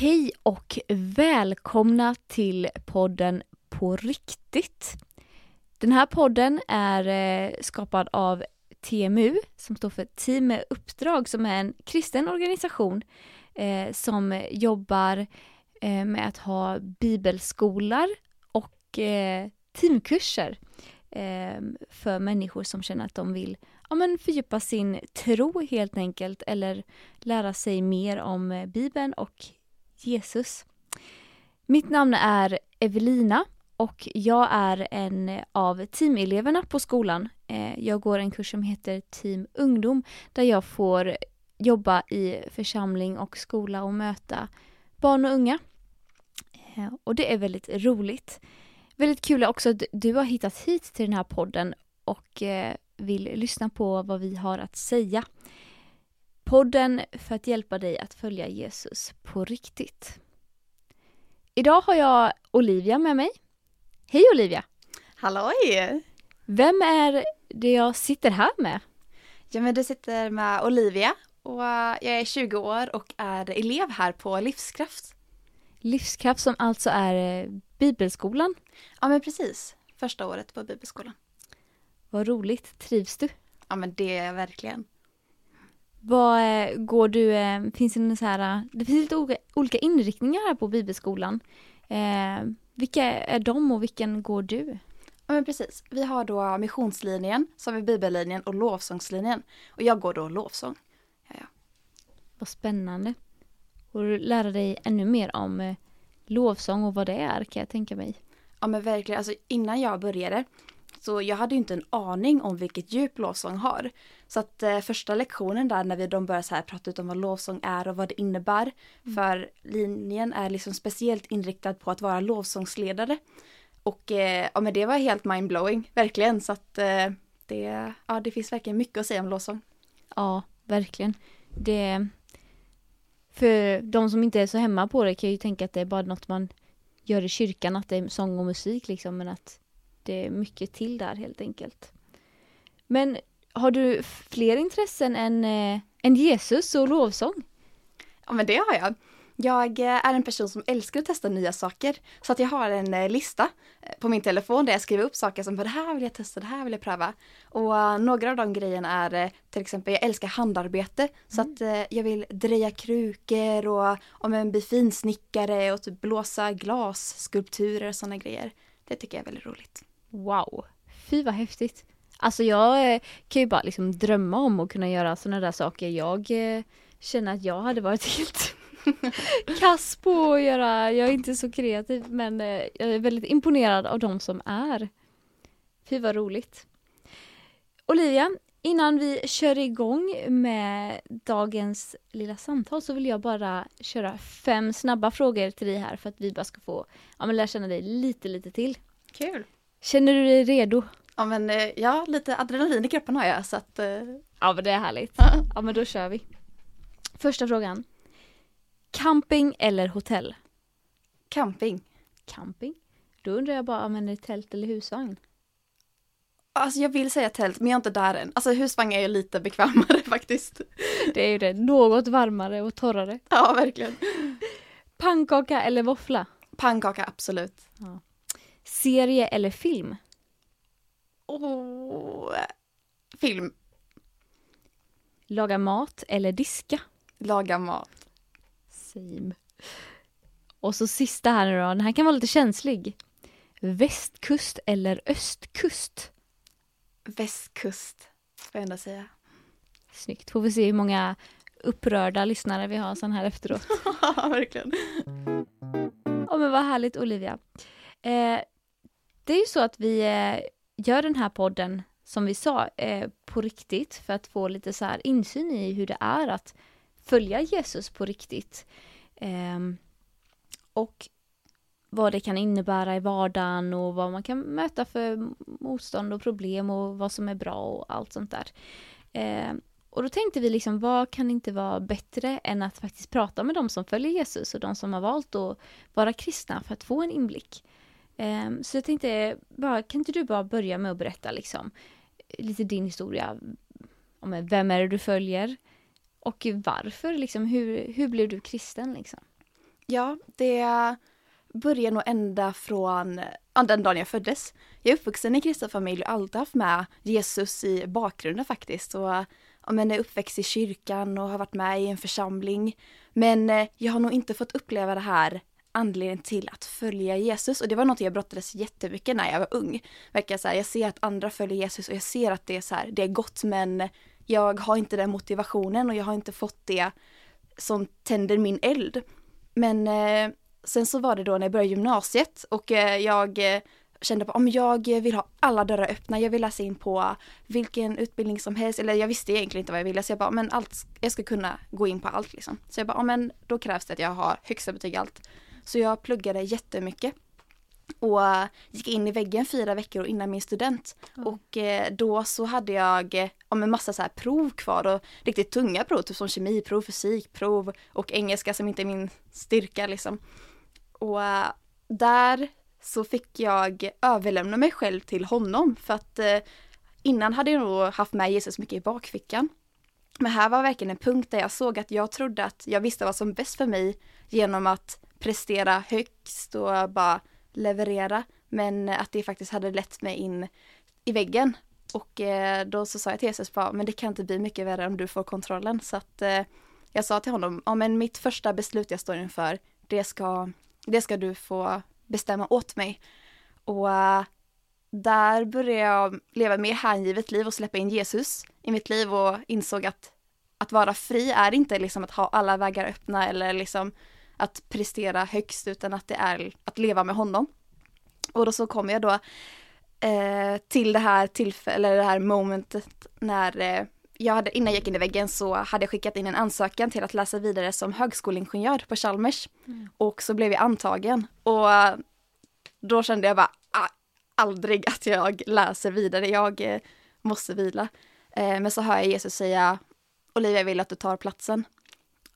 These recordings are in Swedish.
Hej och välkomna till podden På riktigt. Den här podden är eh, skapad av TMU som står för Team med uppdrag som är en kristen organisation eh, som jobbar eh, med att ha bibelskolor och eh, teamkurser eh, för människor som känner att de vill ja, men fördjupa sin tro helt enkelt eller lära sig mer om eh, Bibeln och Jesus. Mitt namn är Evelina och jag är en av teameleverna på skolan. Eh, jag går en kurs som heter Team Ungdom där jag får jobba i församling och skola och möta barn och unga. Eh, och det är väldigt roligt. Väldigt kul också att du har hittat hit till den här podden och eh, vill lyssna på vad vi har att säga. Podden för att hjälpa dig att följa Jesus på riktigt. Idag har jag Olivia med mig. Hej Olivia! Halloj! Vem är det jag sitter här med? Ja men du sitter med Olivia och jag är 20 år och är elev här på Livskraft. Livskraft som alltså är eh, Bibelskolan. Ja men precis, första året på Bibelskolan. Vad roligt, trivs du? Ja men det är jag verkligen. Vad eh, går du, eh, finns det så här, eh, det finns lite olika, inriktningar här på Bibelskolan. Eh, vilka är de och vilken går du? Ja men precis, vi har då missionslinjen, har vi bibellinjen och lovsångslinjen. Och jag går då lovsång. Ja, ja. Vad spännande. Och du lära dig ännu mer om eh, lovsång och vad det är kan jag tänka mig. Ja men verkligen, alltså innan jag började så jag hade inte en aning om vilket djup lovsång har. Så att eh, första lektionen där när vi, de började så här prata ut om vad lovsång är och vad det innebär. Mm. För linjen är liksom speciellt inriktad på att vara lovsångsledare. Och eh, ja men det var helt mindblowing, verkligen. Så att eh, det, ja, det finns verkligen mycket att säga om lovsång. Ja, verkligen. Det, för de som inte är så hemma på det kan ju tänka att det är bara något man gör i kyrkan, att det är sång och musik liksom, men att det är mycket till där helt enkelt. Men har du fler intressen än, äh, än Jesus och lovsång? Ja men det har jag. Jag eh, är en person som älskar att testa nya saker. Så att jag har en eh, lista på min telefon där jag skriver upp saker som det här vill jag testa, det här vill jag pröva. Och några av de grejerna är till exempel, jag älskar handarbete. Mm. Så att jag vill dreja krukor och om en bli finsnickare och typ blåsa glasskulpturer och sådana grejer. Det tycker jag är väldigt roligt. Wow, fy vad häftigt. Alltså jag eh, kan ju bara liksom drömma om att kunna göra sådana där saker. Jag eh, känner att jag hade varit helt kass på att göra, jag är inte så kreativ men eh, jag är väldigt imponerad av de som är. Fy vad roligt. Olivia, innan vi kör igång med dagens lilla samtal så vill jag bara köra fem snabba frågor till dig här för att vi bara ska få ja, men lära känna dig lite lite till. Kul! Känner du dig redo? Ja men eh, ja, lite adrenalin i kroppen har jag så att... Eh... Ja men det är härligt. ja men då kör vi. Första frågan. Camping eller hotell? Camping. Camping? Då undrar jag bara, använder du tält eller husvagn? Alltså jag vill säga tält, men jag är inte där än. Alltså husvagn är ju lite bekvämare faktiskt. Det är ju det, något varmare och torrare. Ja, verkligen. Pannkaka eller våffla? Pannkaka, absolut. Ja. Serie eller film? Oh, film. Laga mat eller diska? Laga mat. Same. Och så sista här nu då, den här kan vara lite känslig. Västkust eller östkust? Västkust, får jag ändå säga. Snyggt, får vi se hur många upprörda lyssnare vi har sen här efteråt. Ja, verkligen. Ja men vad härligt Olivia. Eh, det är ju så att vi eh, gör den här podden, som vi sa, eh, på riktigt för att få lite så här insyn i hur det är att följa Jesus på riktigt. Eh, och vad det kan innebära i vardagen och vad man kan möta för motstånd och problem och vad som är bra och allt sånt där. Eh, och då tänkte vi liksom, vad kan inte vara bättre än att faktiskt prata med de som följer Jesus och de som har valt att vara kristna för att få en inblick. Um, så jag tänkte, bara, kan inte du bara börja med att berätta liksom lite din historia om vem är det du följer och varför liksom, hur, hur blev du kristen liksom? Ja, det börjar nog ända från den dagen jag föddes. Jag är uppvuxen i kristen familj och alltid haft med Jesus i bakgrunden faktiskt. Och, ja, men är uppväxt i kyrkan och har varit med i en församling. Men eh, jag har nog inte fått uppleva det här anledning till att följa Jesus och det var något jag brottades jättemycket när jag var ung. Verkar så här, jag ser att andra följer Jesus och jag ser att det är så här, det är gott men jag har inte den motivationen och jag har inte fått det som tänder min eld. Men eh, sen så var det då när jag började gymnasiet och eh, jag eh, kände på om jag vill ha alla dörrar öppna, jag vill läsa in på vilken utbildning som helst, eller jag visste egentligen inte vad jag ville så jag bara, men allt, jag ska kunna gå in på allt liksom. Så jag bara, men då krävs det att jag har högsta betyg i allt. Så jag pluggade jättemycket och gick in i väggen fyra veckor innan min student. Mm. Och eh, då så hade jag eh, om en massa så här prov kvar och riktigt tunga prov, typ som kemiprov, fysikprov och engelska som inte är min styrka liksom. Och eh, där så fick jag överlämna mig själv till honom för att innan hade jag nog haft med Jesus mycket i bakfickan. Men här var verkligen en punkt där jag såg att jag trodde att jag visste vad som bäst för mig genom att prestera högst och bara leverera. Men att det faktiskt hade lett mig in i väggen. Och eh, då så sa jag till Jesus bara, men det kan inte bli mycket värre om du får kontrollen. Så att eh, jag sa till honom, ja men mitt första beslut jag står inför, det ska, det ska du få bestämma åt mig. Och eh, där började jag leva mer hängivet liv och släppa in Jesus i mitt liv och insåg att att vara fri är inte liksom att ha alla vägar öppna eller liksom att prestera högst utan att det är att leva med honom. Och då så kom jag då eh, till det här tillfället, det här momentet när eh, jag hade, innan jag gick in i väggen så hade jag skickat in en ansökan till att läsa vidare som högskoleingenjör på Chalmers. Mm. Och så blev jag antagen. Och då kände jag bara, ah, aldrig att jag läser vidare, jag eh, måste vila. Eh, men så hör jag Jesus säga, Olivia vill att du tar platsen.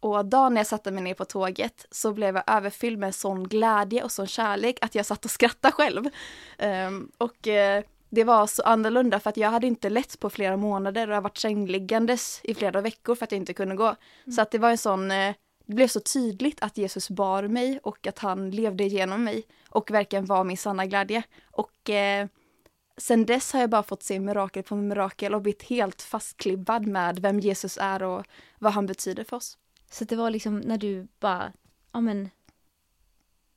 Och dagen när jag satte mig ner på tåget så blev jag överfylld med sån glädje och sån kärlek att jag satt och skrattade själv. Um, och uh, det var så annorlunda för att jag hade inte lett på flera månader och jag varit sängliggandes i flera veckor för att jag inte kunde gå. Mm. Så att det var en sån, det blev så tydligt att Jesus bar mig och att han levde genom mig och verkligen var min sanna glädje. Och eh, sen dess har jag bara fått se mirakel på mirakel och blivit helt fastklibbad med vem Jesus är och vad han betyder för oss. Så det var liksom när du bara, ja men,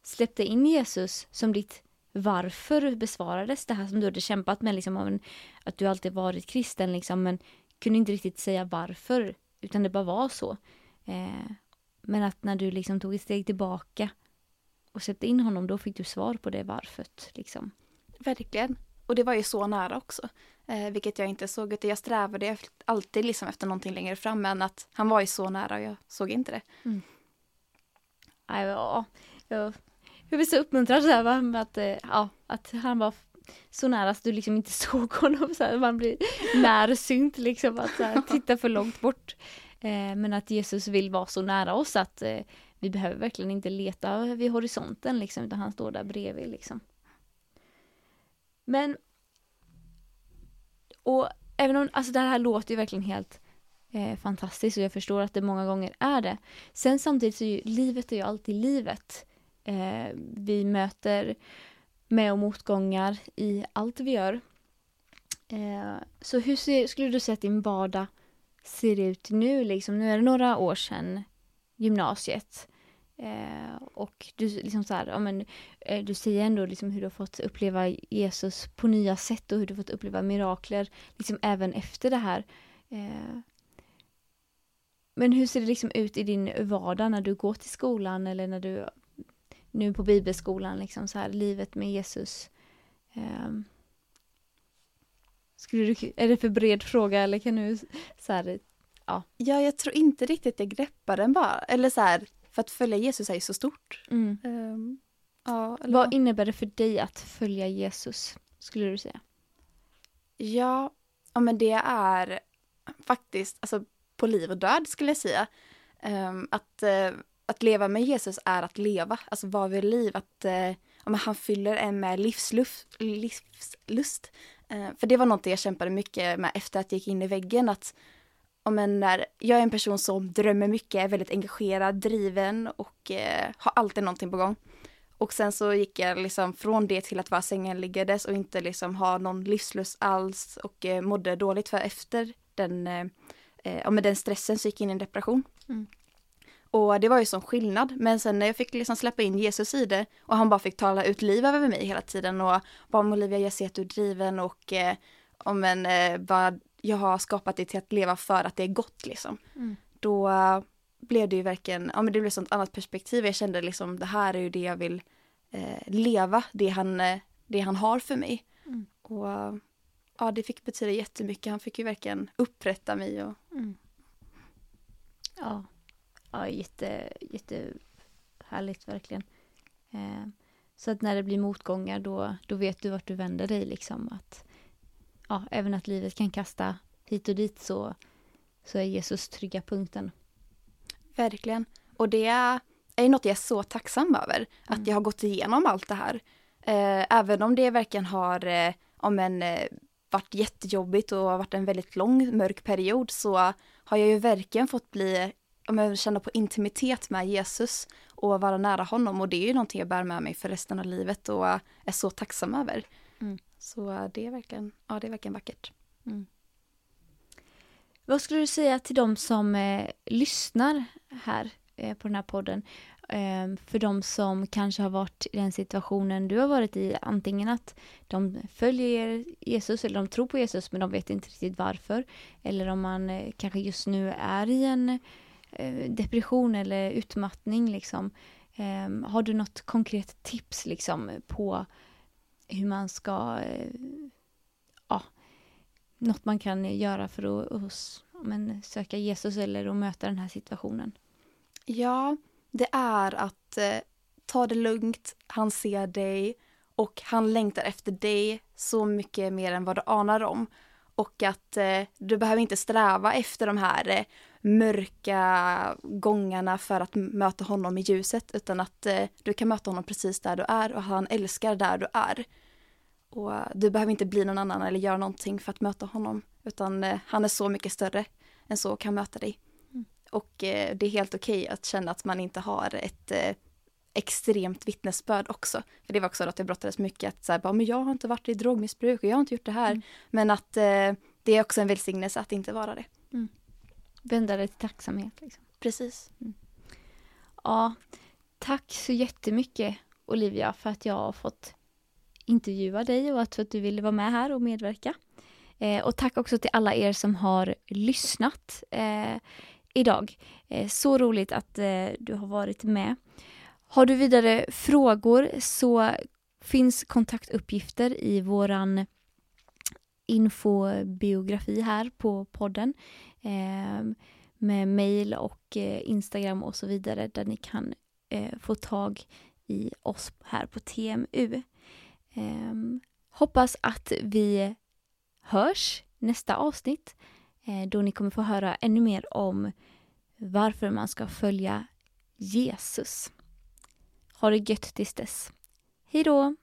släppte in Jesus som ditt varför besvarades det här som du hade kämpat med, liksom, att du alltid varit kristen, liksom, men kunde inte riktigt säga varför, utan det bara var så. Eh, men att när du liksom tog ett steg tillbaka och släppte in honom, då fick du svar på det varför. Liksom. Verkligen. Och det var ju så nära också. Eh, vilket jag inte såg, utan jag strävade alltid liksom efter någonting längre fram. Men att han var ju så nära och jag såg inte det. Mm. Ja, jag, jag blir så uppmuntrad så här? Med att, eh, ja, att han var så nära så du liksom inte såg honom. Så här, man blir närsynt liksom att här, titta för långt bort. Eh, men att Jesus vill vara så nära oss att eh, vi behöver verkligen inte leta vid horisonten liksom, utan han står där bredvid liksom. Men och även om, alltså det här låter ju verkligen helt eh, fantastiskt och jag förstår att det många gånger är det. Sen samtidigt så är ju livet är ju alltid livet. Eh, vi möter med och motgångar i allt vi gör. Eh, så hur ser, skulle du säga att din vardag ser ut nu? Liksom, nu är det några år sedan gymnasiet. Eh, och du, liksom så här, ja, men, eh, du säger ändå liksom hur du har fått uppleva Jesus på nya sätt och hur du har fått uppleva mirakler liksom även efter det här. Eh, men hur ser det liksom ut i din vardag när du går till skolan eller när du nu på bibelskolan, liksom så här, livet med Jesus? Eh, skulle du, är det för bred fråga eller kan du så här, ja. Ja, jag tror inte riktigt jag greppar den bara. Eller så här, för att följa Jesus är ju så stort. Mm. Um, ja, eller... Vad innebär det för dig att följa Jesus, skulle du säga? Ja, ja men det är faktiskt alltså, på liv och död skulle jag säga. Um, att, uh, att leva med Jesus är att leva, alltså vara vid liv. Att, uh, ja, han fyller en med livslust. livslust. Eh, för det var något jag kämpade mycket med efter att jag gick in i väggen. Att om en när jag är en person som drömmer mycket, är väldigt engagerad, driven och eh, har alltid någonting på gång. Och sen så gick jag liksom från det till att vara sängenliggandes och inte liksom ha någon livslust alls och eh, mådde dåligt för efter den, eh, eh, med den stressen så gick jag in i en depression. Mm. Och det var ju sån skillnad. Men sen när jag fick liksom släppa in Jesus i det och han bara fick tala ut liv över mig hela tiden och bara Olivia jag ser att du är driven och eh, om en, eh, bara, jag har skapat dig till att leva för att det är gott liksom. Mm. Då uh, blev det ju verkligen, ja men det blev ett sånt annat perspektiv. Jag kände liksom det här är ju det jag vill eh, leva, det han, eh, det han har för mig. Mm. Och ja det fick betyda jättemycket. Han fick ju verkligen upprätta mig och Mm. Ja, ja jätte, jättehärligt verkligen. Eh, så att när det blir motgångar då, då vet du vart du vänder dig liksom. Att, ja, även att livet kan kasta hit och dit så, så är Jesus trygga punkten. Verkligen. Och det är något jag är så tacksam över. Mm. Att jag har gått igenom allt det här. Eh, även om det verkligen har eh, om en, eh, varit jättejobbigt och varit en väldigt lång mörk period så har jag ju verkligen fått bli, jag känna på intimitet med Jesus och vara nära honom och det är ju någonting jag bär med mig för resten av livet och är så tacksam över. Mm. Så det är verkligen, ja det är verkligen vackert. Vad skulle du säga till de som eh, lyssnar här eh, på den här podden? Eh, för de som kanske har varit i den situationen du har varit i, antingen att de följer Jesus eller de tror på Jesus men de vet inte riktigt varför. Eller om man eh, kanske just nu är i en Eh, depression eller utmattning liksom. Ehm, har du något konkret tips liksom på hur man ska eh, ja, något man kan göra för att, att men, söka Jesus eller att möta den här situationen? Ja, det är att eh, ta det lugnt, han ser dig och han längtar efter dig så mycket mer än vad du anar om. Och att eh, du behöver inte sträva efter de här eh, mörka gångarna för att möta honom i ljuset utan att eh, du kan möta honom precis där du är och han älskar där du är. Och eh, du behöver inte bli någon annan eller göra någonting för att möta honom utan eh, han är så mycket större än så och kan möta dig. Mm. Och eh, det är helt okej att känna att man inte har ett eh, extremt vittnesbörd också. För det var också att jag brottades mycket att så här, bara, men jag har inte varit i drogmissbruk och jag har inte gjort det här. Mm. Men att eh, det är också en välsignelse att inte vara det. Vända det till tacksamhet. Liksom. Precis. Ja, tack så jättemycket Olivia för att jag har fått intervjua dig och att, för att du ville vara med här och medverka. Eh, och tack också till alla er som har lyssnat eh, idag. Eh, så roligt att eh, du har varit med. Har du vidare frågor så finns kontaktuppgifter i våran infobiografi här på podden. Eh, med mail och eh, Instagram och så vidare där ni kan eh, få tag i oss här på TMU. Ehm, hoppas att vi hörs nästa avsnitt eh, då ni kommer få höra ännu mer om varför man ska följa Jesus. Ha det gött tills dess. Hej då!